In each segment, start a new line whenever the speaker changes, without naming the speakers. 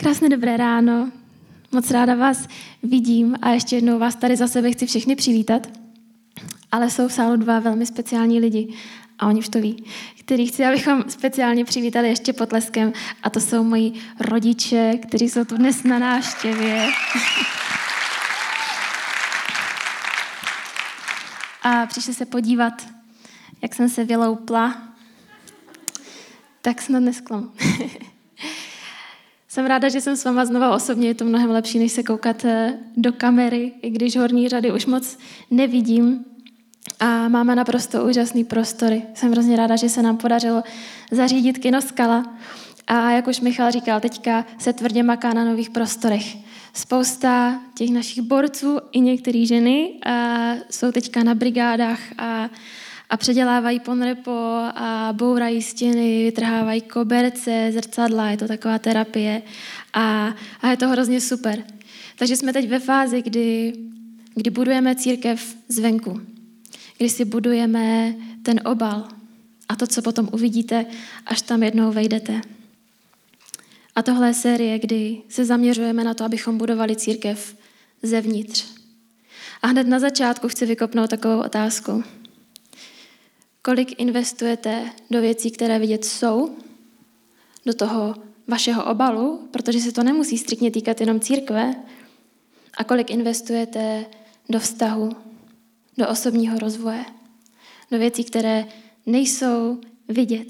Krásné dobré ráno. Moc ráda vás vidím a ještě jednou vás tady za sebe chci všechny přivítat. Ale jsou v sálu dva velmi speciální lidi a oni už to ví, který chci, abychom speciálně přivítali ještě potleskem a to jsou moji rodiče, kteří jsou tu dnes na návštěvě. A přišli se podívat, jak jsem se vyloupla, tak snad nesklamu. Jsem ráda, že jsem s váma znova osobně, je to mnohem lepší, než se koukat eh, do kamery, i když horní řady už moc nevidím. A máme naprosto úžasný prostory. Jsem hrozně ráda, že se nám podařilo zařídit kino Skala. A jak už Michal říkal, teďka se tvrdě maká na nových prostorech. Spousta těch našich borců i některé ženy a jsou teďka na brigádách a a předělávají ponrepo a bourají stěny, vytrhávají koberce, zrcadla, je to taková terapie a, a je to hrozně super. Takže jsme teď ve fázi, kdy, kdy budujeme církev zvenku, kdy si budujeme ten obal a to, co potom uvidíte, až tam jednou vejdete. A tohle je série, kdy se zaměřujeme na to, abychom budovali církev zevnitř. A hned na začátku chci vykopnout takovou otázku kolik investujete do věcí, které vidět jsou, do toho vašeho obalu, protože se to nemusí striktně týkat jenom církve, a kolik investujete do vztahu, do osobního rozvoje, do věcí, které nejsou vidět.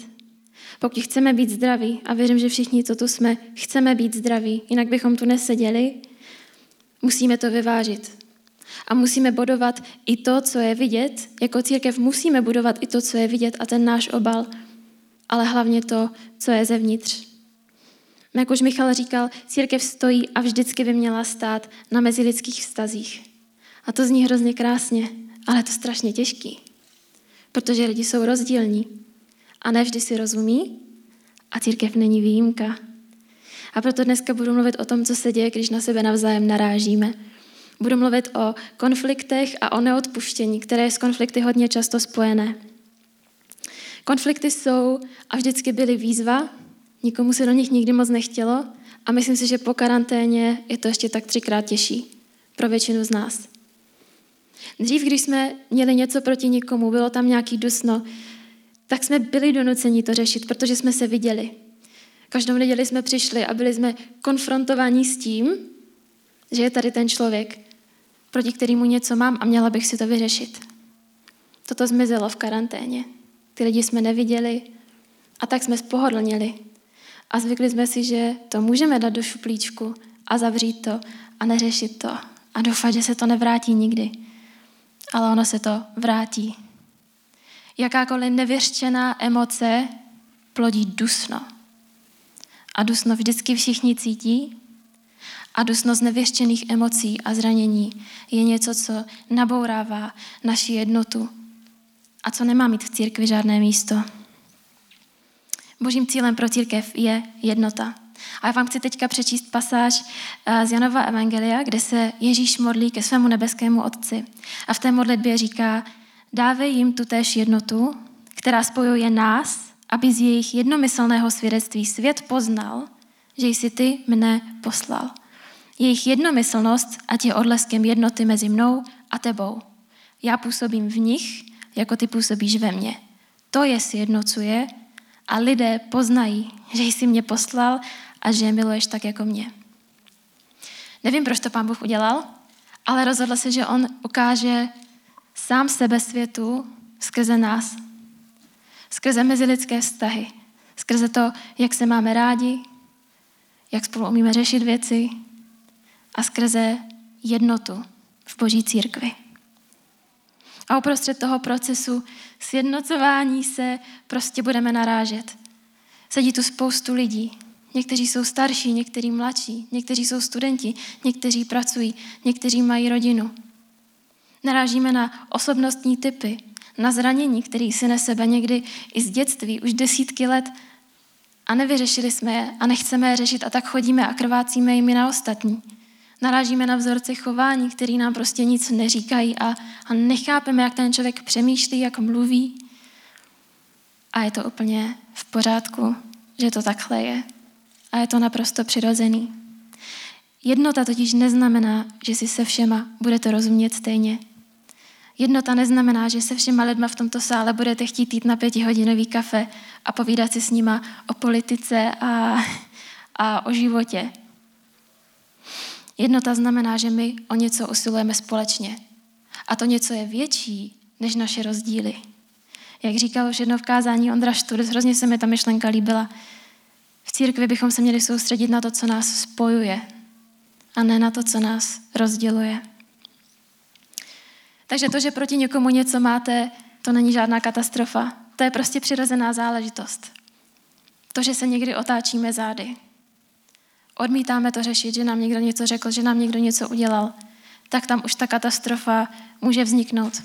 Pokud chceme být zdraví, a věřím, že všichni, co tu jsme, chceme být zdraví, jinak bychom tu neseděli, musíme to vyvážit. A musíme budovat i to, co je vidět. Jako církev musíme budovat i to, co je vidět a ten náš obal, ale hlavně to, co je zevnitř. Jak už Michal říkal, církev stojí a vždycky by měla stát na mezilidských vztazích. A to zní hrozně krásně, ale je to strašně těžký, protože lidi jsou rozdílní a ne vždy si rozumí a církev není výjimka. A proto dneska budu mluvit o tom, co se děje, když na sebe navzájem narážíme. Budu mluvit o konfliktech a o neodpuštění, které je s konflikty hodně často spojené. Konflikty jsou a vždycky byly výzva, nikomu se do nich nikdy moc nechtělo a myslím si, že po karanténě je to ještě tak třikrát těžší pro většinu z nás. Dřív, když jsme měli něco proti nikomu, bylo tam nějaký dusno, tak jsme byli donuceni to řešit, protože jsme se viděli. Každou neděli jsme přišli a byli jsme konfrontováni s tím, že je tady ten člověk, proti kterému něco mám a měla bych si to vyřešit. Toto zmizelo v karanténě. Ty lidi jsme neviděli a tak jsme spohodlnili. A zvykli jsme si, že to můžeme dát do šuplíčku a zavřít to a neřešit to a doufat, že se to nevrátí nikdy. Ale ono se to vrátí. Jakákoliv nevěřčená emoce plodí dusno. A dusno vždycky všichni cítí a dusnost nevěštěných emocí a zranění je něco, co nabourává naši jednotu a co nemá mít v církvi žádné místo. Božím cílem pro církev je jednota. A já vám chci teďka přečíst pasáž eh, z Janova Evangelia, kde se Ježíš modlí ke svému nebeskému Otci. A v té modlitbě říká, dávej jim tu též jednotu, která spojuje nás, aby z jejich jednomyslného svědectví svět poznal, že jsi ty mne poslal. Jejich jednomyslnost ať je odleskem jednoty mezi mnou a tebou. Já působím v nich, jako ty působíš ve mně. To je sjednocuje a lidé poznají, že jsi mě poslal a že je miluješ tak jako mě. Nevím, proč to pán Bůh udělal, ale rozhodl se, že on ukáže sám sebe světu skrze nás. Skrze mezilidské vztahy. Skrze to, jak se máme rádi, jak spolu umíme řešit věci, a skrze jednotu v Boží církvi. A uprostřed toho procesu sjednocování se prostě budeme narážet. Sedí tu spoustu lidí. Někteří jsou starší, někteří mladší, někteří jsou studenti, někteří pracují, někteří mají rodinu. Narážíme na osobnostní typy, na zranění, který si nese sebe někdy i z dětství, už desítky let a nevyřešili jsme je a nechceme je řešit a tak chodíme a krvácíme jimi na ostatní. Narážíme na vzorce chování, který nám prostě nic neříkají a, a nechápeme, jak ten člověk přemýšlí, jak mluví. A je to úplně v pořádku, že to takhle je. a je to naprosto přirozený. Jednota totiž neznamená, že si se všema budete rozumět stejně. Jednota neznamená, že se všema lidma v tomto sále budete chtít jít na pětihodinový kafe a povídat si s nima o politice a, a o životě. Jednota znamená, že my o něco usilujeme společně. A to něco je větší než naše rozdíly. Jak říkal už jedno v kázání Ondra Šturc, hrozně se mi ta myšlenka líbila. V církvi bychom se měli soustředit na to, co nás spojuje, a ne na to, co nás rozděluje. Takže to, že proti někomu něco máte, to není žádná katastrofa. To je prostě přirozená záležitost. To, že se někdy otáčíme zády. Odmítáme to řešit, že nám někdo něco řekl, že nám někdo něco udělal, tak tam už ta katastrofa může vzniknout.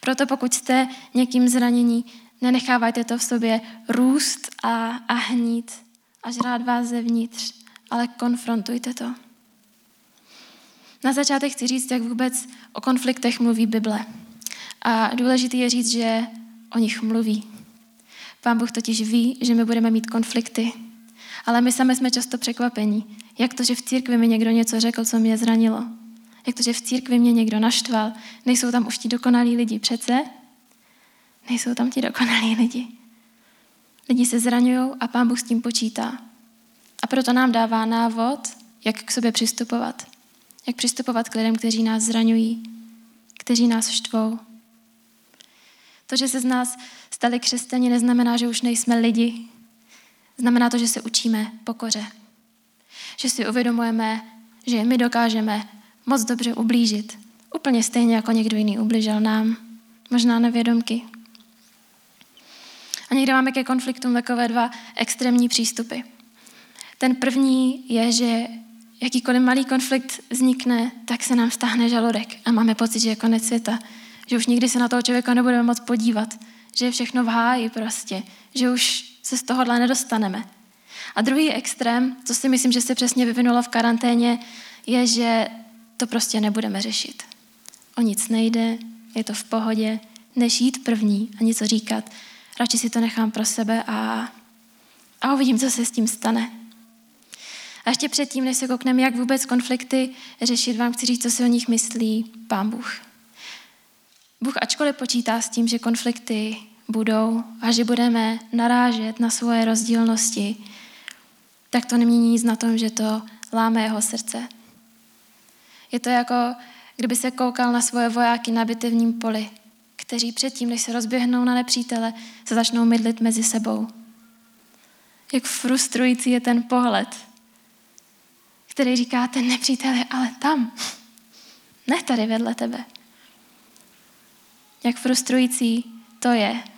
Proto pokud jste někým zranění, nenechávajte to v sobě růst a, a hnít a žrát vás zevnitř, ale konfrontujte to. Na začátek chci říct, jak vůbec o konfliktech mluví Bible. A důležité je říct, že o nich mluví. Pán Bůh totiž ví, že my budeme mít konflikty. Ale my sami jsme často překvapení. Jak to, že v církvi mi někdo něco řekl, co mě zranilo? Jak to, že v církvi mě někdo naštval? Nejsou tam už ti dokonalí lidi přece? Nejsou tam ti dokonalí lidi. Lidi se zraňují a pán Bůh s tím počítá. A proto nám dává návod, jak k sobě přistupovat. Jak přistupovat k lidem, kteří nás zraňují, kteří nás štvou. To, že se z nás stali křesťani, neznamená, že už nejsme lidi. Znamená to, že se učíme pokoře. Že si uvědomujeme, že my dokážeme moc dobře ublížit. Úplně stejně, jako někdo jiný ubližil nám. Možná nevědomky. A někde máme ke konfliktům takové dva extrémní přístupy. Ten první je, že jakýkoliv malý konflikt vznikne, tak se nám stáhne žaludek a máme pocit, že je konec světa. Že už nikdy se na toho člověka nebudeme moc podívat. Že je všechno v háji prostě. Že už se z tohohle nedostaneme. A druhý extrém, co si myslím, že se přesně vyvinulo v karanténě, je, že to prostě nebudeme řešit. O nic nejde, je to v pohodě, než jít první a něco říkat. Radši si to nechám pro sebe a, a uvidím, co se s tím stane. A ještě předtím, než se koukneme, jak vůbec konflikty řešit, vám chci říct, co si o nich myslí Pán Bůh. Bůh ačkoliv počítá s tím, že konflikty budou a že budeme narážet na svoje rozdílnosti, tak to nemění nic na tom, že to láme jeho srdce. Je to jako, kdyby se koukal na svoje vojáky na bitevním poli, kteří předtím, než se rozběhnou na nepřítele, se začnou mydlit mezi sebou. Jak frustrující je ten pohled, který říká, ten nepřítel je ale tam, ne tady vedle tebe. Jak frustrující to je.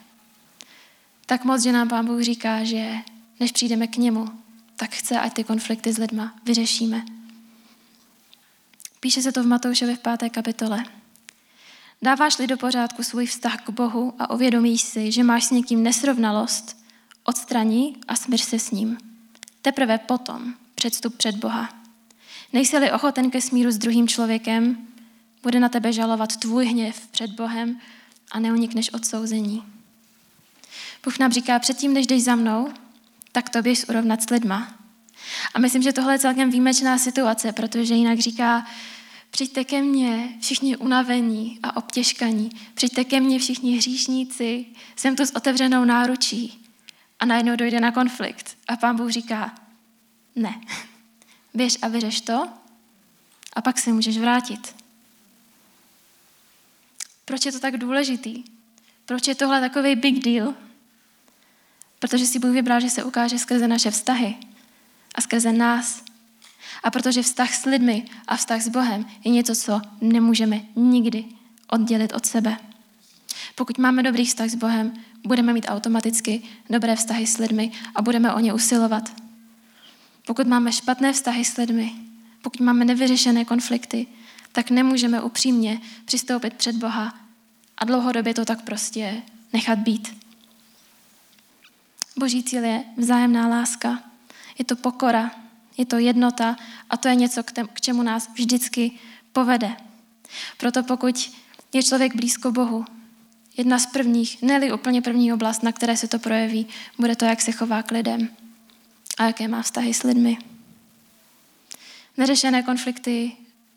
Tak moc, že nám Pán Bůh říká, že než přijdeme k němu, tak chce, ať ty konflikty s lidma vyřešíme. Píše se to v Matoušovi v páté kapitole. Dáváš-li do pořádku svůj vztah k Bohu a uvědomíš si, že máš s někým nesrovnalost, odstraní a smíř se s ním. Teprve potom předstup před Boha. Nejsi-li ochoten ke smíru s druhým člověkem, bude na tebe žalovat tvůj hněv před Bohem a neunikneš odsouzení. Bůh nám říká, předtím, než jdeš za mnou, tak to běž urovnat s lidma. A myslím, že tohle je celkem výjimečná situace, protože jinak říká, přijďte ke mně všichni unavení a obtěžkaní, přijďte ke mně všichni hříšníci, jsem tu s otevřenou náručí. A najednou dojde na konflikt. A pán Bůh říká, ne, běž a vyřeš to a pak se můžeš vrátit. Proč je to tak důležitý? Proč je tohle takový big deal? Protože si Bůh vybral, že se ukáže skrze naše vztahy a skrze nás. A protože vztah s lidmi a vztah s Bohem je něco, co nemůžeme nikdy oddělit od sebe. Pokud máme dobrý vztah s Bohem, budeme mít automaticky dobré vztahy s lidmi a budeme o ně usilovat. Pokud máme špatné vztahy s lidmi, pokud máme nevyřešené konflikty, tak nemůžeme upřímně přistoupit před Boha a dlouhodobě to tak prostě nechat být. Boží cíl je vzájemná láska, je to pokora, je to jednota a to je něco, k čemu nás vždycky povede. Proto pokud je člověk blízko Bohu, jedna z prvních, ne úplně první oblast, na které se to projeví, bude to, jak se chová k lidem. a jaké má vztahy s lidmi. Neřešené konflikty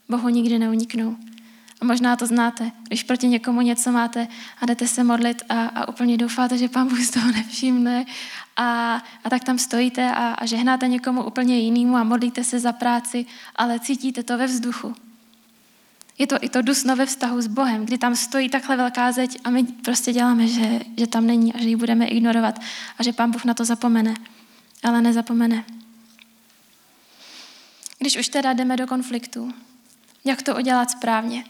Bohu nikdy neuniknou. A možná to znáte, když proti někomu něco máte a jdete se modlit a, a úplně doufáte, že Pán Bůh z toho nevšimne a, a tak tam stojíte a, a žehnáte někomu úplně jinému a modlíte se za práci, ale cítíte to ve vzduchu. Je to i to dusno ve vztahu s Bohem, kdy tam stojí takhle velká zeď a my prostě děláme, že, že tam není a že ji budeme ignorovat a že Pán Bůh na to zapomene. Ale nezapomene. Když už teda jdeme do konfliktu, jak to udělat správně?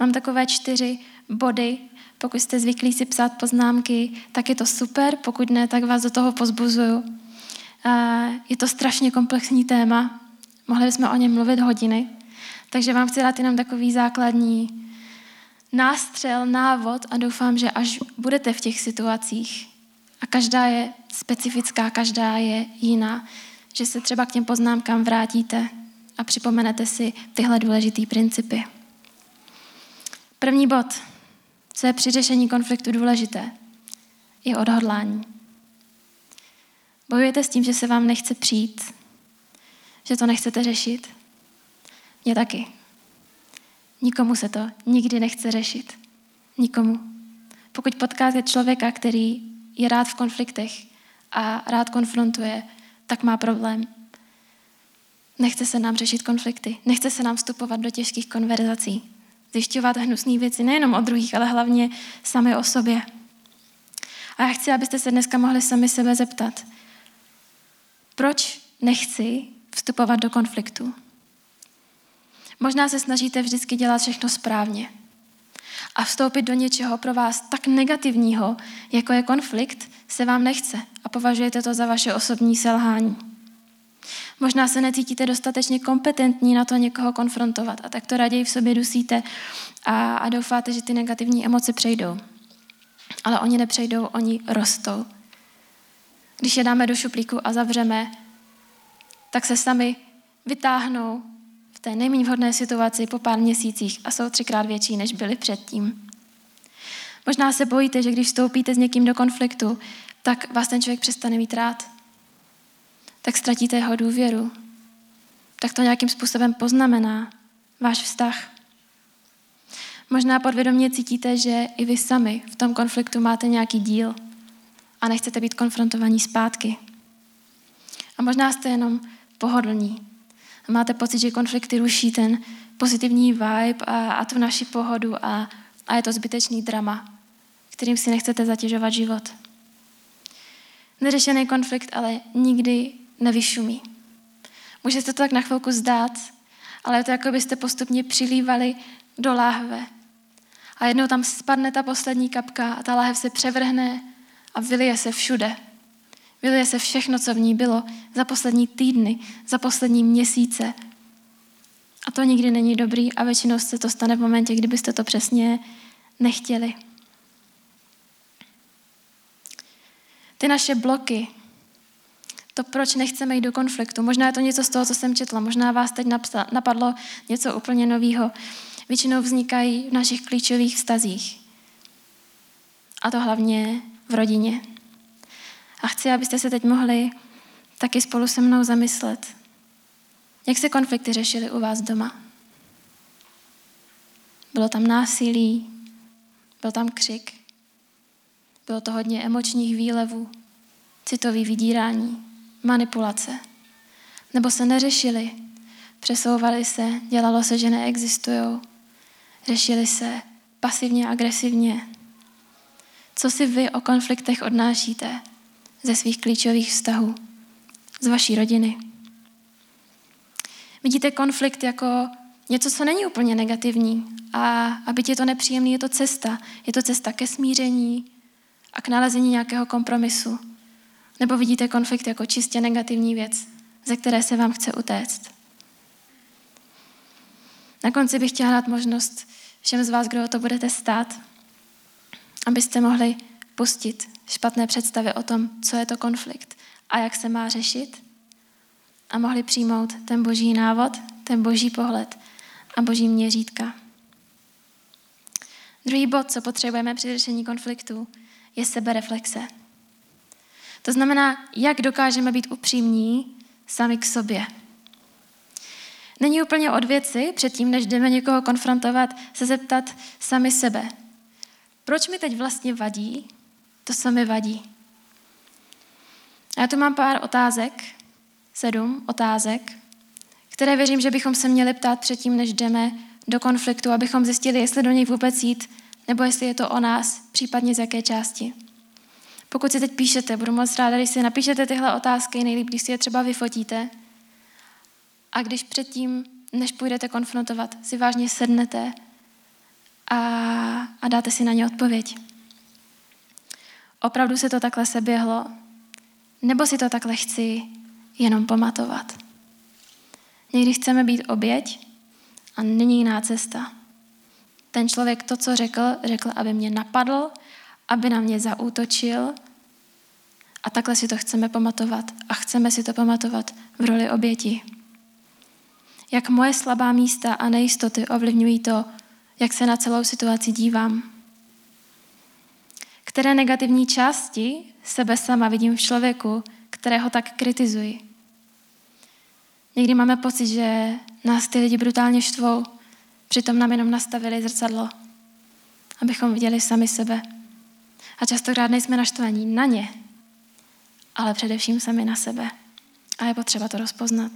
Mám takové čtyři body. Pokud jste zvyklí si psát poznámky, tak je to super. Pokud ne, tak vás do toho pozbuzuju. Je to strašně komplexní téma. Mohli bychom o něm mluvit hodiny. Takže vám chci dát jenom takový základní nástřel, návod a doufám, že až budete v těch situacích, a každá je specifická, každá je jiná, že se třeba k těm poznámkám vrátíte a připomenete si tyhle důležité principy. První bod, co je při řešení konfliktu důležité, je odhodlání. Bojujete s tím, že se vám nechce přijít, že to nechcete řešit? Mně taky. Nikomu se to nikdy nechce řešit. Nikomu. Pokud potkáte člověka, který je rád v konfliktech a rád konfrontuje, tak má problém. Nechce se nám řešit konflikty, nechce se nám vstupovat do těžkých konverzací, zjišťovat hnusné věci nejenom o druhých, ale hlavně sami o sobě. A já chci, abyste se dneska mohli sami sebe zeptat, proč nechci vstupovat do konfliktu? Možná se snažíte vždycky dělat všechno správně a vstoupit do něčeho pro vás tak negativního, jako je konflikt, se vám nechce a považujete to za vaše osobní selhání. Možná se necítíte dostatečně kompetentní na to někoho konfrontovat a tak to raději v sobě dusíte a, a doufáte, že ty negativní emoce přejdou. Ale oni nepřejdou, oni rostou. Když je dáme do šuplíku a zavřeme, tak se sami vytáhnou v té nejméně vhodné situaci po pár měsících a jsou třikrát větší, než byly předtím. Možná se bojíte, že když vstoupíte s někým do konfliktu, tak vás ten člověk přestane mít rád tak ztratíte jeho důvěru. Tak to nějakým způsobem poznamená váš vztah. Možná podvědomě cítíte, že i vy sami v tom konfliktu máte nějaký díl a nechcete být konfrontovaní zpátky. A možná jste jenom pohodlní a máte pocit, že konflikty ruší ten pozitivní vibe a, a tu naši pohodu a, a je to zbytečný drama, kterým si nechcete zatěžovat život. Neřešený konflikt ale nikdy nevyšumí. Může se to tak na chvilku zdát, ale je to jako byste postupně přilívali do láhve. A jednou tam spadne ta poslední kapka a ta láhev se převrhne a vylije se všude. Vylije se všechno, co v ní bylo za poslední týdny, za poslední měsíce. A to nikdy není dobrý a většinou se to stane v momentě, kdybyste to přesně nechtěli. Ty naše bloky, to, proč nechceme jít do konfliktu. Možná je to něco z toho, co jsem četla, možná vás teď napadlo něco úplně nového. Většinou vznikají v našich klíčových vztazích. A to hlavně v rodině. A chci, abyste se teď mohli taky spolu se mnou zamyslet, jak se konflikty řešily u vás doma. Bylo tam násilí, byl tam křik, bylo to hodně emočních výlevů, citový vydírání manipulace. Nebo se neřešili, přesouvali se, dělalo se, že neexistují, řešili se pasivně, agresivně. Co si vy o konfliktech odnášíte ze svých klíčových vztahů, z vaší rodiny? Vidíte konflikt jako něco, co není úplně negativní. A aby je to nepříjemný, je to cesta. Je to cesta ke smíření a k nalezení nějakého kompromisu. Nebo vidíte konflikt jako čistě negativní věc, ze které se vám chce utéct. Na konci bych chtěla dát možnost všem z vás, kdo o to budete stát, abyste mohli pustit špatné představy o tom, co je to konflikt a jak se má řešit a mohli přijmout ten boží návod, ten boží pohled a boží měřítka. Druhý bod, co potřebujeme při řešení konfliktu, je sebereflexe. To znamená, jak dokážeme být upřímní sami k sobě. Není úplně od věci, předtím, než jdeme někoho konfrontovat, se zeptat sami sebe. Proč mi teď vlastně vadí to, co mi vadí? A já tu mám pár otázek, sedm otázek, které věřím, že bychom se měli ptát předtím, než jdeme do konfliktu, abychom zjistili, jestli do něj vůbec jít, nebo jestli je to o nás, případně z jaké části. Pokud si teď píšete, budu moc ráda, když si napíšete tyhle otázky, nejlíp, když si je třeba vyfotíte. A když předtím, než půjdete konfrontovat, si vážně sednete a, a dáte si na ně odpověď. Opravdu se to takhle seběhlo? Nebo si to takhle chci jenom pamatovat? Někdy chceme být oběť a není jiná cesta. Ten člověk to, co řekl, řekl, aby mě napadl, aby na mě zaútočil a takhle si to chceme pamatovat a chceme si to pamatovat v roli oběti. Jak moje slabá místa a nejistoty ovlivňují to, jak se na celou situaci dívám. Které negativní části sebe sama vidím v člověku, kterého tak kritizuji. Někdy máme pocit, že nás ty lidi brutálně štvou, přitom nám jenom nastavili zrcadlo, abychom viděli sami sebe. A častokrát nejsme naštvaní na ně, ale především sami na sebe. A je potřeba to rozpoznat.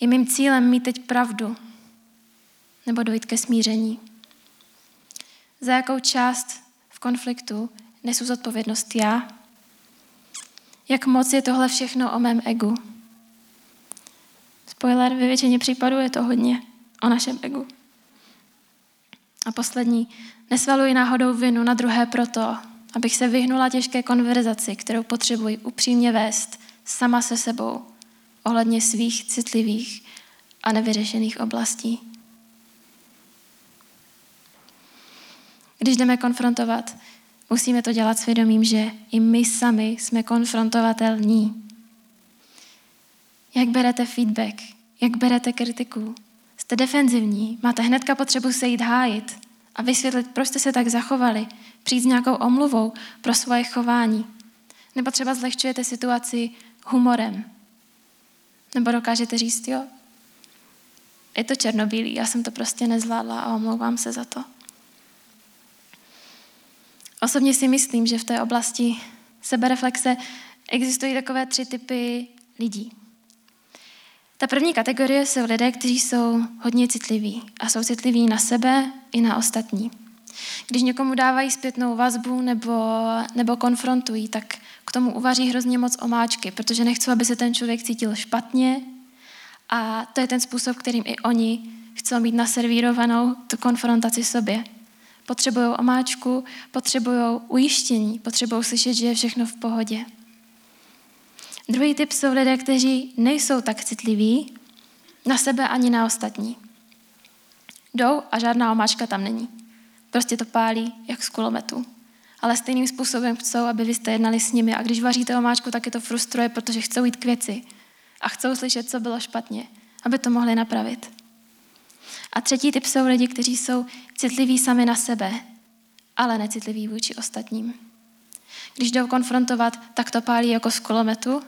Je mým cílem mít teď pravdu nebo dojít ke smíření. Za jakou část v konfliktu nesu zodpovědnost já? Jak moc je tohle všechno o mém egu? Spoiler, ve většině případů je to hodně o našem egu. A poslední, nesvaluji náhodou vinu na druhé proto, abych se vyhnula těžké konverzaci, kterou potřebuji upřímně vést sama se sebou ohledně svých citlivých a nevyřešených oblastí. Když jdeme konfrontovat, musíme to dělat svědomím, že i my sami jsme konfrontovatelní. Jak berete feedback? Jak berete kritiku? Jste defenzivní? Máte hnedka potřebu se jít hájit a vysvětlit, proč jste se tak zachovali, přijít s nějakou omluvou pro svoje chování. Nebo třeba zlehčujete situaci humorem. Nebo dokážete říct, jo, je to černobílý, já jsem to prostě nezvládla a omlouvám se za to. Osobně si myslím, že v té oblasti sebereflexe existují takové tři typy lidí. Ta první kategorie jsou lidé, kteří jsou hodně citliví a jsou citliví na sebe i na ostatní. Když někomu dávají zpětnou vazbu nebo, nebo konfrontují, tak k tomu uvaří hrozně moc omáčky, protože nechcou, aby se ten člověk cítil špatně a to je ten způsob, kterým i oni chcou mít naservírovanou tu konfrontaci sobě. Potřebují omáčku, potřebují ujištění, potřebují slyšet, že je všechno v pohodě. Druhý typ jsou lidé, kteří nejsou tak citliví na sebe ani na ostatní. Jdou a žádná omáčka tam není. Prostě to pálí, jak z kulometu. Ale stejným způsobem chcou, aby vy jste jednali s nimi. A když vaříte omáčku, tak je to frustruje, protože chcou jít k věci. A chcou slyšet, co bylo špatně, aby to mohli napravit. A třetí typ jsou lidi, kteří jsou citliví sami na sebe, ale necitliví vůči ostatním. Když jdou konfrontovat, tak to pálí jako z kulometu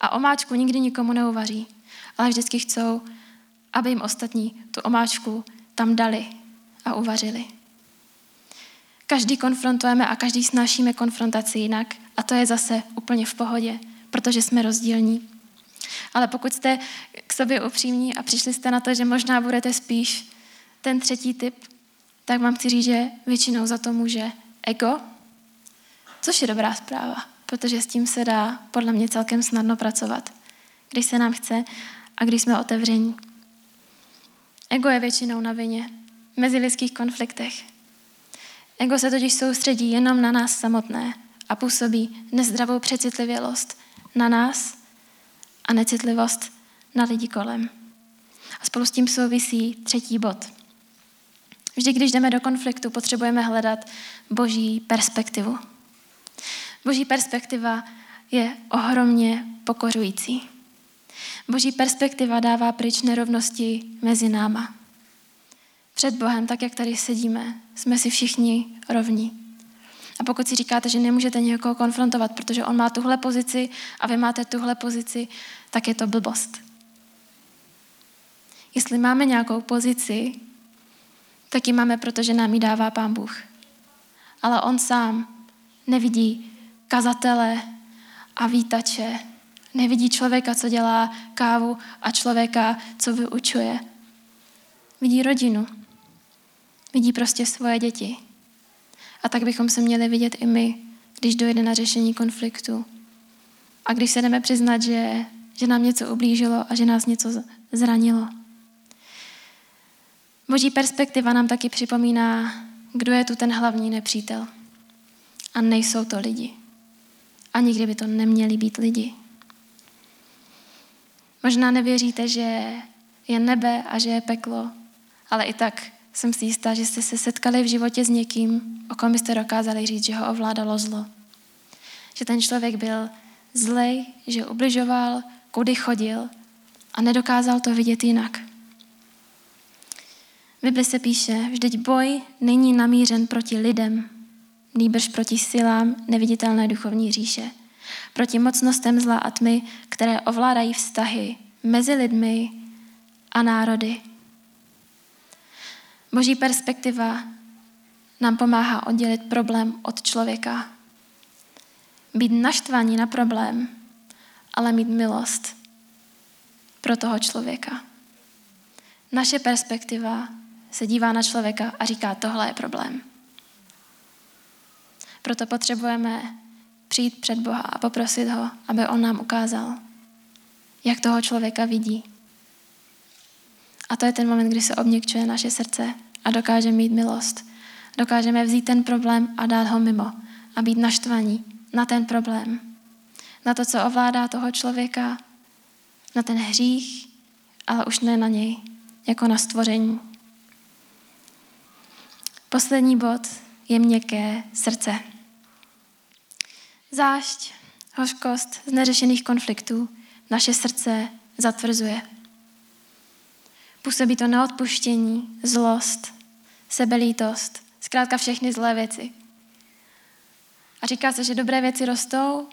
a omáčku nikdy nikomu neuvaří, ale vždycky chcou, aby jim ostatní tu omáčku tam dali a uvařili. Každý konfrontujeme a každý snášíme konfrontaci jinak a to je zase úplně v pohodě, protože jsme rozdílní. Ale pokud jste k sobě upřímní a přišli jste na to, že možná budete spíš ten třetí typ, tak vám chci říct, že většinou za to může ego, což je dobrá zpráva, protože s tím se dá podle mě celkem snadno pracovat, když se nám chce a když jsme otevření. Ego je většinou na vině, mezi lidských konfliktech. Ego se totiž soustředí jenom na nás samotné a působí nezdravou přecitlivělost na nás a necitlivost na lidi kolem. A spolu s tím souvisí třetí bod. Vždy, když jdeme do konfliktu, potřebujeme hledat boží perspektivu. Boží perspektiva je ohromně pokořující. Boží perspektiva dává pryč nerovnosti mezi náma. Před Bohem, tak jak tady sedíme, jsme si všichni rovní. A pokud si říkáte, že nemůžete někoho konfrontovat, protože on má tuhle pozici a vy máte tuhle pozici, tak je to blbost. Jestli máme nějakou pozici, tak ji máme, protože nám ji dává Pán Bůh. Ale on sám nevidí kazatele a vítače, nevidí člověka, co dělá kávu a člověka, co vyučuje. Vidí rodinu. Vidí prostě svoje děti. A tak bychom se měli vidět i my, když dojde na řešení konfliktu. A když se jdeme přiznat, že, že nám něco ublížilo a že nás něco zranilo. Boží perspektiva nám taky připomíná, kdo je tu ten hlavní nepřítel. A nejsou to lidi. A nikdy by to neměli být lidi. Možná nevěříte, že je nebe a že je peklo, ale i tak jsem si jistá, že jste se setkali v životě s někým, o kom byste dokázali říct, že ho ovládalo zlo. Že ten člověk byl zlej, že ubližoval, kudy chodil a nedokázal to vidět jinak. V Bibli se píše, vždyť boj není namířen proti lidem, nýbrž proti silám neviditelné duchovní říše, proti mocnostem zla a tmy, které ovládají vztahy mezi lidmi a národy. Boží perspektiva nám pomáhá oddělit problém od člověka. Být naštvaní na problém, ale mít milost pro toho člověka. Naše perspektiva se dívá na člověka a říká, tohle je problém. Proto potřebujeme přijít před Boha a poprosit ho, aby on nám ukázal, jak toho člověka vidí. A to je ten moment, kdy se obněkčuje naše srdce a dokáže mít milost. Dokážeme vzít ten problém a dát ho mimo a být naštvaní na ten problém. Na to, co ovládá toho člověka, na ten hřích, ale už ne na něj, jako na stvoření. Poslední bod je měkké srdce. Zášť, hořkost z neřešených konfliktů naše srdce zatvrzuje. Působí to neodpuštění, zlost, sebelítost, zkrátka všechny zlé věci. A říká se, že dobré věci rostou,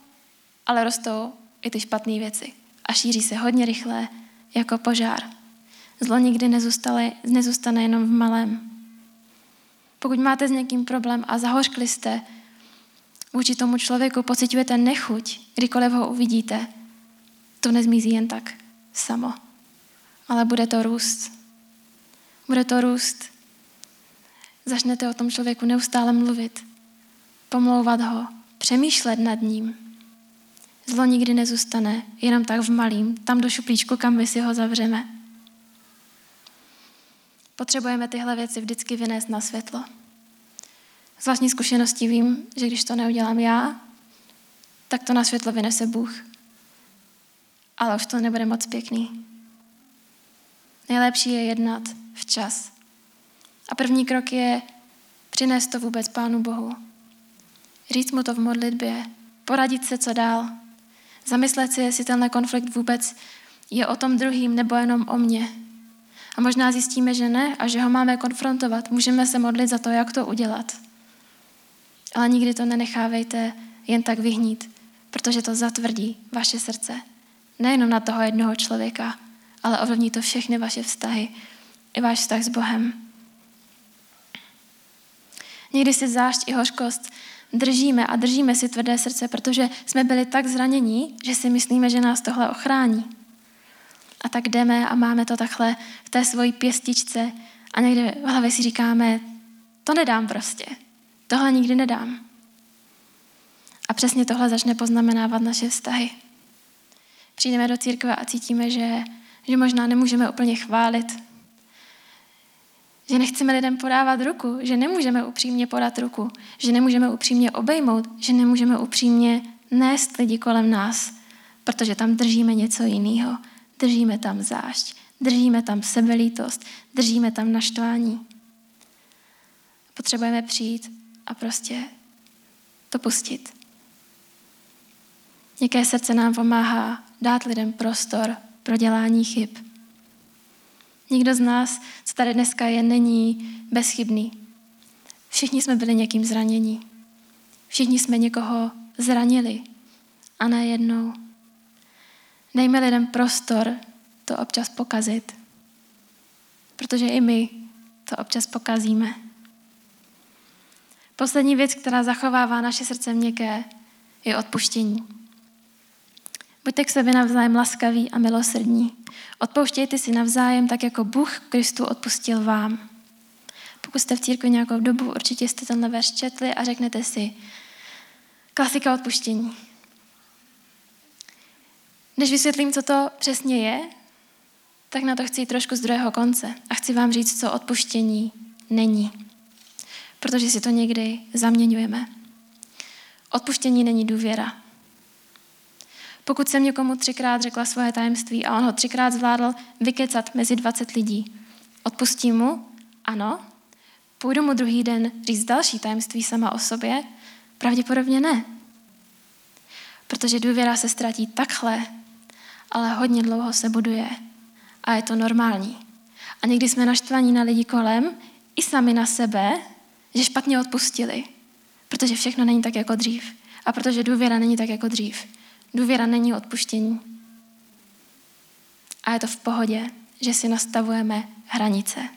ale rostou i ty špatné věci. A šíří se hodně rychle, jako požár. Zlo nikdy nezůstane, nezůstane jenom v malém. Pokud máte s někým problém a zahořkli jste vůči tomu člověku, pocitujete nechuť, kdykoliv ho uvidíte, to nezmizí jen tak samo, ale bude to růst. Bude to růst. Začnete o tom člověku neustále mluvit, pomlouvat ho, přemýšlet nad ním. Zlo nikdy nezůstane, jenom tak v malým, tam do šuplíčku, kam my si ho zavřeme. Potřebujeme tyhle věci vždycky vynést na světlo. Z vlastní zkušeností vím, že když to neudělám já, tak to na světlo vynese Bůh. Ale už to nebude moc pěkný. Nejlepší je jednat včas. A první krok je přinést to vůbec Pánu Bohu. Říct mu to v modlitbě, poradit se, co dál. Zamyslet si, jestli tenhle konflikt vůbec je o tom druhým nebo jenom o mně. A možná zjistíme, že ne a že ho máme konfrontovat. Můžeme se modlit za to, jak to udělat. Ale nikdy to nenechávejte jen tak vyhnít, protože to zatvrdí vaše srdce. Nejenom na toho jednoho člověka, ale ovlivní to všechny vaše vztahy, i váš vztah s Bohem. Někdy si zášť i hořkost držíme a držíme si tvrdé srdce, protože jsme byli tak zranění, že si myslíme, že nás tohle ochrání. A tak jdeme a máme to takhle v té svojí pěstičce a někde v hlavě si říkáme, to nedám prostě, tohle nikdy nedám. A přesně tohle začne poznamenávat naše vztahy. Přijdeme do církve a cítíme, že, že možná nemůžeme úplně chválit, že nechceme lidem podávat ruku, že nemůžeme upřímně podat ruku, že nemůžeme upřímně obejmout, že nemůžeme upřímně nést lidi kolem nás, protože tam držíme něco jiného. Držíme tam zášť, držíme tam sebelítost, držíme tam naštvání. Potřebujeme přijít a prostě to pustit. Něké srdce nám pomáhá dát lidem prostor pro dělání chyb. Nikdo z nás, co tady dneska je, není bezchybný. Všichni jsme byli někým zranění. Všichni jsme někoho zranili. A najednou dejme lidem prostor to občas pokazit. Protože i my to občas pokazíme. Poslední věc, která zachovává naše srdce měkké, je odpuštění. Buďte k sobě navzájem laskaví a milosrdní. Odpouštějte si navzájem, tak jako Bůh Kristu odpustil vám. Pokud jste v církvi nějakou dobu, určitě jste tenhle verš četli a řeknete si, klasika odpuštění. Než vysvětlím, co to přesně je, tak na to chci trošku z druhého konce a chci vám říct, co odpuštění není. Protože si to někdy zaměňujeme. Odpuštění není důvěra. Pokud jsem někomu třikrát řekla svoje tajemství a on ho třikrát zvládl vykecat mezi 20 lidí, odpustím mu? Ano. Půjdu mu druhý den říct další tajemství sama o sobě? Pravděpodobně ne. Protože důvěra se ztratí takhle, ale hodně dlouho se buduje a je to normální. A někdy jsme naštvaní na lidi kolem, i sami na sebe, že špatně odpustili, protože všechno není tak jako dřív. A protože důvěra není tak jako dřív. Důvěra není odpuštění. A je to v pohodě, že si nastavujeme hranice.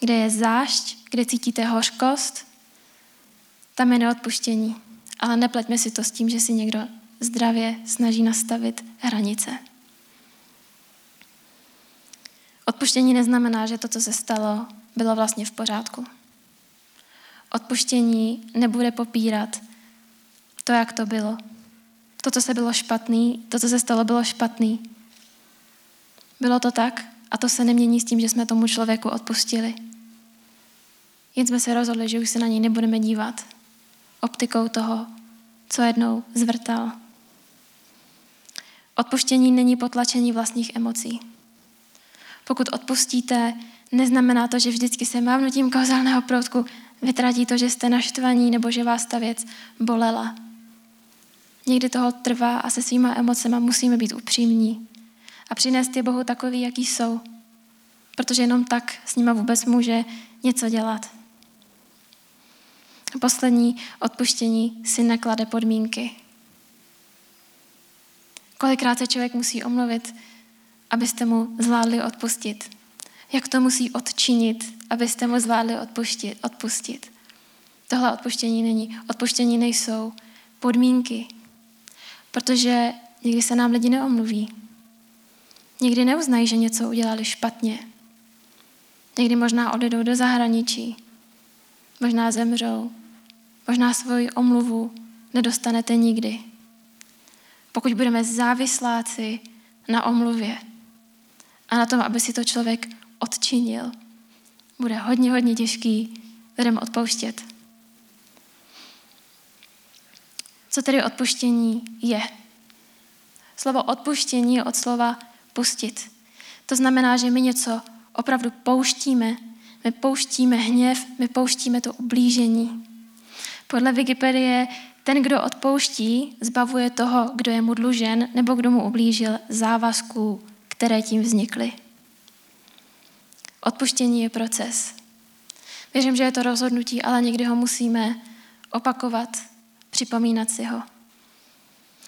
Kde je zášť, kde cítíte hořkost, tam je neodpuštění. Ale nepleťme si to s tím, že si někdo zdravě snaží nastavit hranice. Odpuštění neznamená, že to, co se stalo, bylo vlastně v pořádku. Odpuštění nebude popírat to, jak to bylo. To, co se bylo špatný, to, co se stalo, bylo špatný. Bylo to tak a to se nemění s tím, že jsme tomu člověku odpustili. Jen jsme se rozhodli, že už se na něj nebudeme dívat optikou toho, co jednou zvrtal. Odpuštění není potlačení vlastních emocí. Pokud odpustíte, neznamená to, že vždycky se mávnutím kouzelného proutku vytratí to, že jste naštvaní nebo že vás ta věc bolela. Někdy toho trvá a se svýma emocema musíme být upřímní a přinést je Bohu takový, jaký jsou. Protože jenom tak s nima vůbec může něco dělat. Poslední odpuštění si neklade podmínky. Kolikrát se člověk musí omluvit, abyste mu zvládli odpustit. Jak to musí odčinit, abyste mu zvládli odpustit. odpustit. Tohle odpuštění není. Odpuštění nejsou podmínky, protože někdy se nám lidi neomluví. Někdy neuznají, že něco udělali špatně. Někdy možná odjedou do zahraničí. Možná zemřou. Možná svoji omluvu nedostanete nikdy. Pokud budeme závisláci na omluvě a na tom, aby si to člověk odčinil, bude hodně, hodně těžký lidem odpouštět. Co tedy odpuštění je? Slovo odpuštění je od slova pustit. To znamená, že my něco opravdu pouštíme. My pouštíme hněv, my pouštíme to ublížení. Podle Wikipedie ten, kdo odpouští, zbavuje toho, kdo je mu dlužen nebo kdo mu ublížil závazků, které tím vznikly. Odpuštění je proces. Věřím, že je to rozhodnutí, ale někdy ho musíme opakovat, připomínat si ho.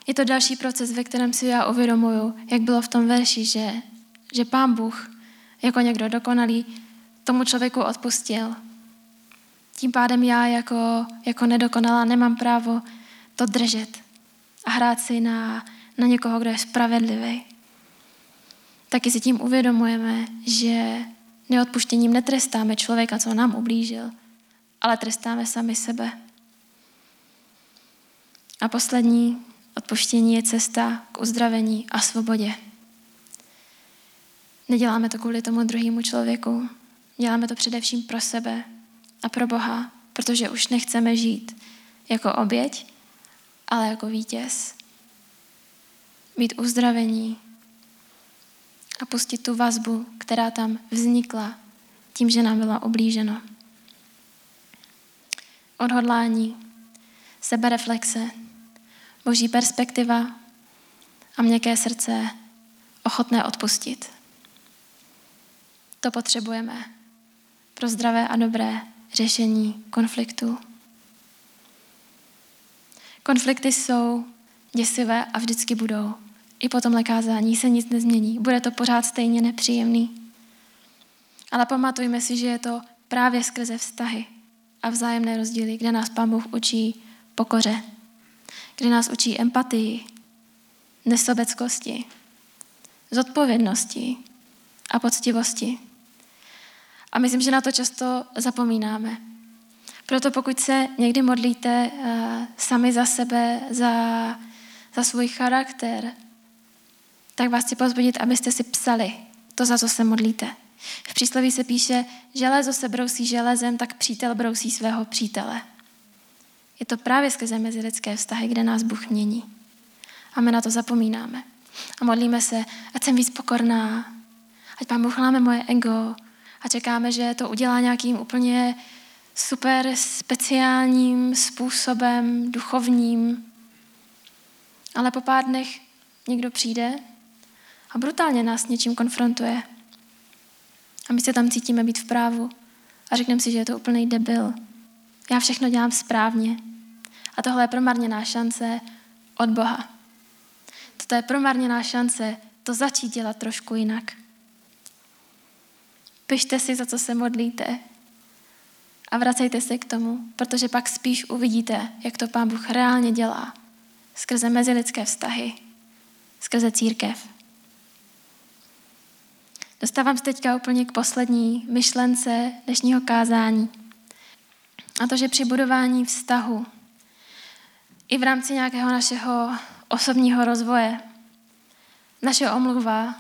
Je to další proces, ve kterém si já uvědomuju, jak bylo v tom verši, že, že pán Bůh jako někdo dokonalý tomu člověku odpustil tím pádem já jako, jako nedokonalá nemám právo to držet a hrát si na, na někoho, kdo je spravedlivý. Taky si tím uvědomujeme, že neodpuštěním netrestáme člověka, co nám ublížil, ale trestáme sami sebe. A poslední odpuštění je cesta k uzdravení a svobodě. Neděláme to kvůli tomu druhému člověku, děláme to především pro sebe, a pro Boha, protože už nechceme žít jako oběť, ale jako vítěz. Mít uzdravení a pustit tu vazbu, která tam vznikla tím, že nám byla oblíženo. Odhodlání, sebereflexe, boží perspektiva a měkké srdce ochotné odpustit. To potřebujeme pro zdravé a dobré řešení konfliktu. Konflikty jsou děsivé a vždycky budou. I po tomhle kázání se nic nezmění. Bude to pořád stejně nepříjemný. Ale pamatujme si, že je to právě skrze vztahy a vzájemné rozdíly, kde nás Pán Bůh učí pokoře, kde nás učí empatii, nesobeckosti, zodpovědnosti a poctivosti. A myslím, že na to často zapomínáme. Proto pokud se někdy modlíte uh, sami za sebe, za, za svůj charakter, tak vás chci pozbudit, abyste si psali to, za co se modlíte. V přísloví se píše, železo se brousí železem, tak přítel brousí svého přítele. Je to právě skrze mezilidské vztahy, kde nás Bůh mění. A my na to zapomínáme. A modlíme se, ať jsem víc pokorná, ať Pán Bůh láme moje ego a čekáme, že to udělá nějakým úplně super speciálním způsobem, duchovním. Ale po pár dnech někdo přijde a brutálně nás něčím konfrontuje. A my se tam cítíme být v právu a řekneme si, že je to úplný debil. Já všechno dělám správně. A tohle je promarněná šance od Boha. Toto je promarněná šance to začít dělat trošku jinak. Pište si, za co se modlíte a vracejte se k tomu, protože pak spíš uvidíte, jak to Pán Bůh reálně dělá skrze mezilidské vztahy, skrze církev. Dostávám se teďka úplně k poslední myšlence dnešního kázání. A to, že při budování vztahu i v rámci nějakého našeho osobního rozvoje naše omluva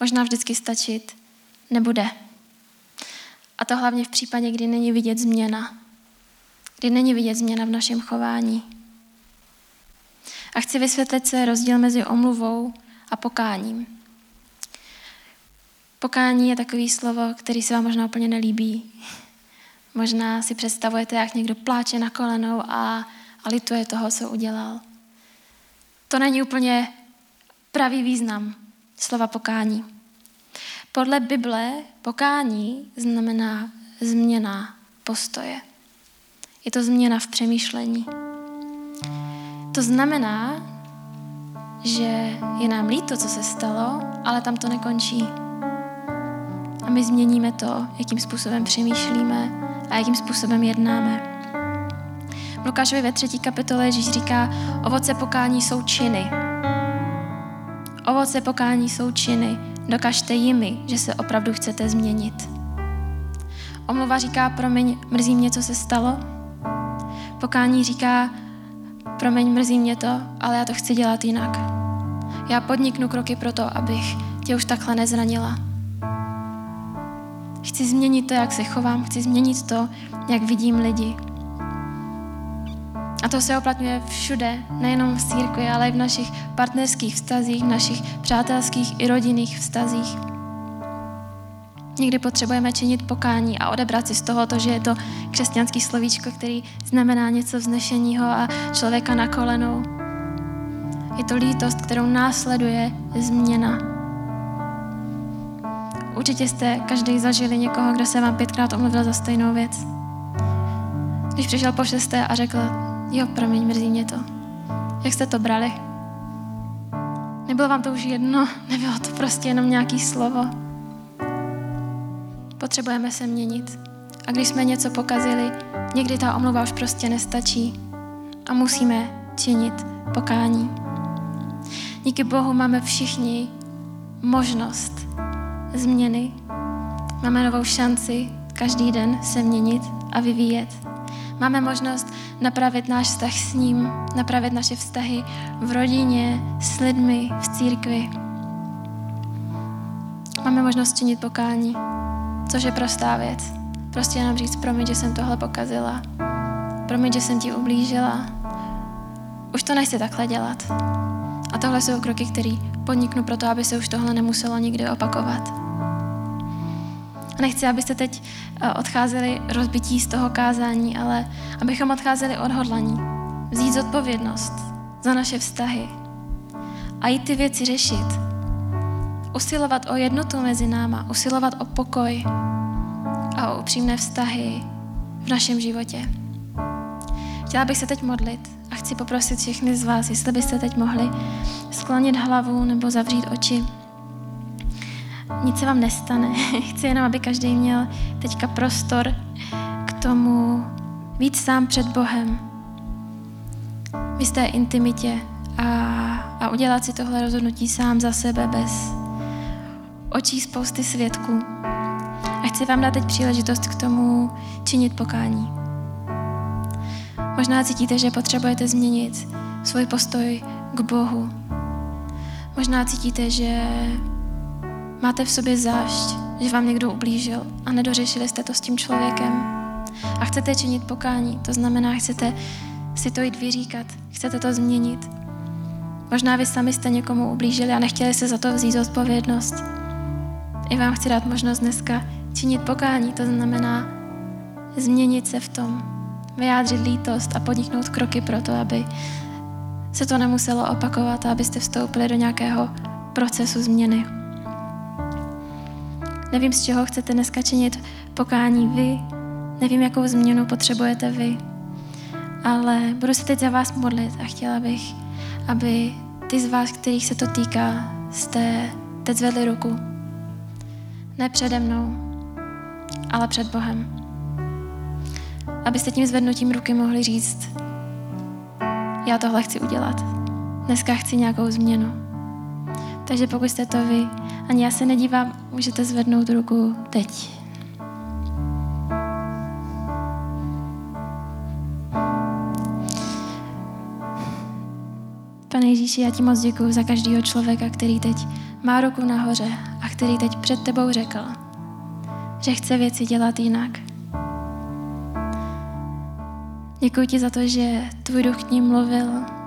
možná vždycky stačit nebude. A to hlavně v případě, kdy není vidět změna. Kdy není vidět změna v našem chování. A chci vysvětlit se rozdíl mezi omluvou a pokáním. Pokání je takový slovo, který se vám možná úplně nelíbí. Možná si představujete, jak někdo pláče na kolenou a, a lituje toho, co udělal. To není úplně pravý význam slova pokání. Podle Bible pokání znamená změna postoje. Je to změna v přemýšlení. To znamená, že je nám líto, co se stalo, ale tam to nekončí. A my změníme to, jakým způsobem přemýšlíme a jakým způsobem jednáme. V Lukášovi ve třetí kapitole Ježíš říká, ovoce pokání jsou činy. Ovoce pokání jsou činy. Dokažte jimi, že se opravdu chcete změnit. Omluva říká, promiň, mrzí mě, co se stalo. Pokání říká, promiň, mrzí mě to, ale já to chci dělat jinak. Já podniknu kroky pro to, abych tě už takhle nezranila. Chci změnit to, jak se chovám, chci změnit to, jak vidím lidi. A to se oplatňuje všude, nejenom v církvi, ale i v našich partnerských vztazích, v našich přátelských i rodinných vztazích. Někdy potřebujeme činit pokání a odebrat si z toho to, že je to křesťanský slovíčko, který znamená něco vznešeního a člověka na kolenou. Je to lítost, kterou následuje změna. Určitě jste každý zažili někoho, kdo se vám pětkrát omluvil za stejnou věc. Když přišel po šesté a řekl, Jo, promiň, mrzí mě to. Jak jste to brali? Nebylo vám to už jedno? Nebylo to prostě jenom nějaký slovo? Potřebujeme se měnit. A když jsme něco pokazili, někdy ta omluva už prostě nestačí. A musíme činit pokání. Díky Bohu máme všichni možnost změny. Máme novou šanci každý den se měnit a vyvíjet. Máme možnost napravit náš vztah s ním, napravit naše vztahy v rodině, s lidmi, v církvi. Máme možnost činit pokání, což je prostá věc. Prostě jenom říct, promiň, že jsem tohle pokazila. Promiň, že jsem ti ublížila. Už to nechci takhle dělat. A tohle jsou kroky, které podniknu proto, aby se už tohle nemuselo nikdy opakovat. A nechci, abyste teď eh, odcházeli rozbití z toho kázání, ale abychom odcházeli odhodlaní. Vzít zodpovědnost za naše vztahy a jít ty věci řešit. Usilovat o jednotu mezi náma, usilovat o pokoj a o upřímné vztahy v našem životě. Chtěla bych se teď modlit A chci poprosit všechny z vás, jestli byste teď mohli sklonit hlavu nebo zavřít oči. Nic se vám nestane. Chci jenom, aby každý měl teďka prostor k tomu víc sám před Bohem. V jisté intimitě a, a udělat si tohle rozhodnutí sám za sebe bez očí spousty svědků. A chci vám dát teď příležitost k tomu činit pokání. Možná cítíte, že potřebujete změnit svůj postoj k Bohu. Možná cítíte, že máte v sobě zášť, že vám někdo ublížil a nedořešili jste to s tím člověkem. A chcete činit pokání, to znamená, chcete si to jít vyříkat, chcete to změnit. Možná vy sami jste někomu ublížili a nechtěli se za to vzít odpovědnost. I vám chci dát možnost dneska činit pokání, to znamená změnit se v tom, vyjádřit lítost a podniknout kroky pro to, aby se to nemuselo opakovat a abyste vstoupili do nějakého procesu změny. Nevím, z čeho chcete dneska činit pokání vy, nevím, jakou změnu potřebujete vy, ale budu se teď za vás modlit a chtěla bych, aby ty z vás, kterých se to týká, jste teď zvedli ruku. Ne přede mnou, ale před Bohem. Abyste tím zvednutím ruky mohli říct, já tohle chci udělat. Dneska chci nějakou změnu. Takže pokud jste to vy, ani já se nedívám, můžete zvednout ruku teď. Pane Ježíši, já ti moc děkuji za každého člověka, který teď má ruku nahoře a který teď před tebou řekl, že chce věci dělat jinak. Děkuji ti za to, že tvůj duch k ním mluvil.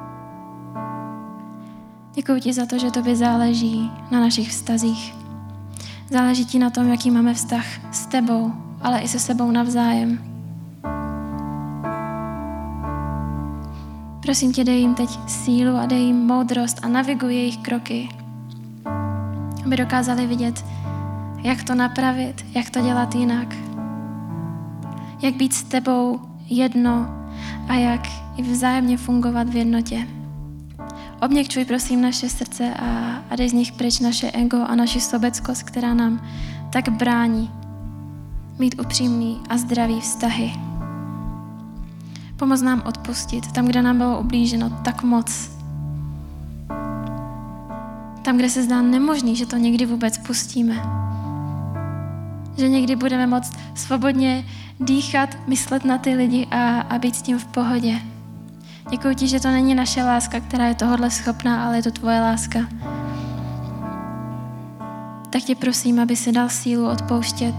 Děkuji ti za to, že tobě záleží na našich vztazích. Záleží ti na tom, jaký máme vztah s tebou, ale i se sebou navzájem. Prosím tě, dej jim teď sílu a dej jim moudrost a naviguj jejich kroky, aby dokázali vidět, jak to napravit, jak to dělat jinak. Jak být s tebou jedno a jak i vzájemně fungovat v jednotě. Obněkčuj prosím naše srdce a, a dej z nich pryč naše ego a naši sobeckost, která nám tak brání mít upřímný a zdravý vztahy. Pomoz nám odpustit tam, kde nám bylo ublíženo tak moc. Tam, kde se zdá nemožný, že to někdy vůbec pustíme. Že někdy budeme moct svobodně dýchat, myslet na ty lidi a, a být s tím v pohodě. Děkuji ti, že to není naše láska, která je tohodle schopná, ale je to tvoje láska. Tak tě prosím, aby si dal sílu odpouštět,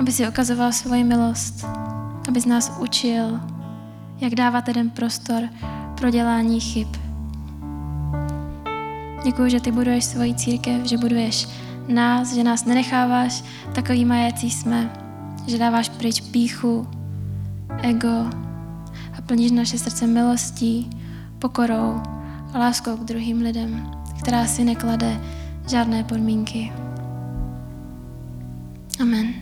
aby si ukazoval svoji milost, aby z nás učil, jak dávat jeden prostor pro dělání chyb. Děkuji, že ty buduješ svoji církev, že buduješ nás, že nás nenecháváš takový jaký jsme, že dáváš pryč píchu, ego plníš naše srdce milostí, pokorou a láskou k druhým lidem, která si neklade žádné podmínky. Amen.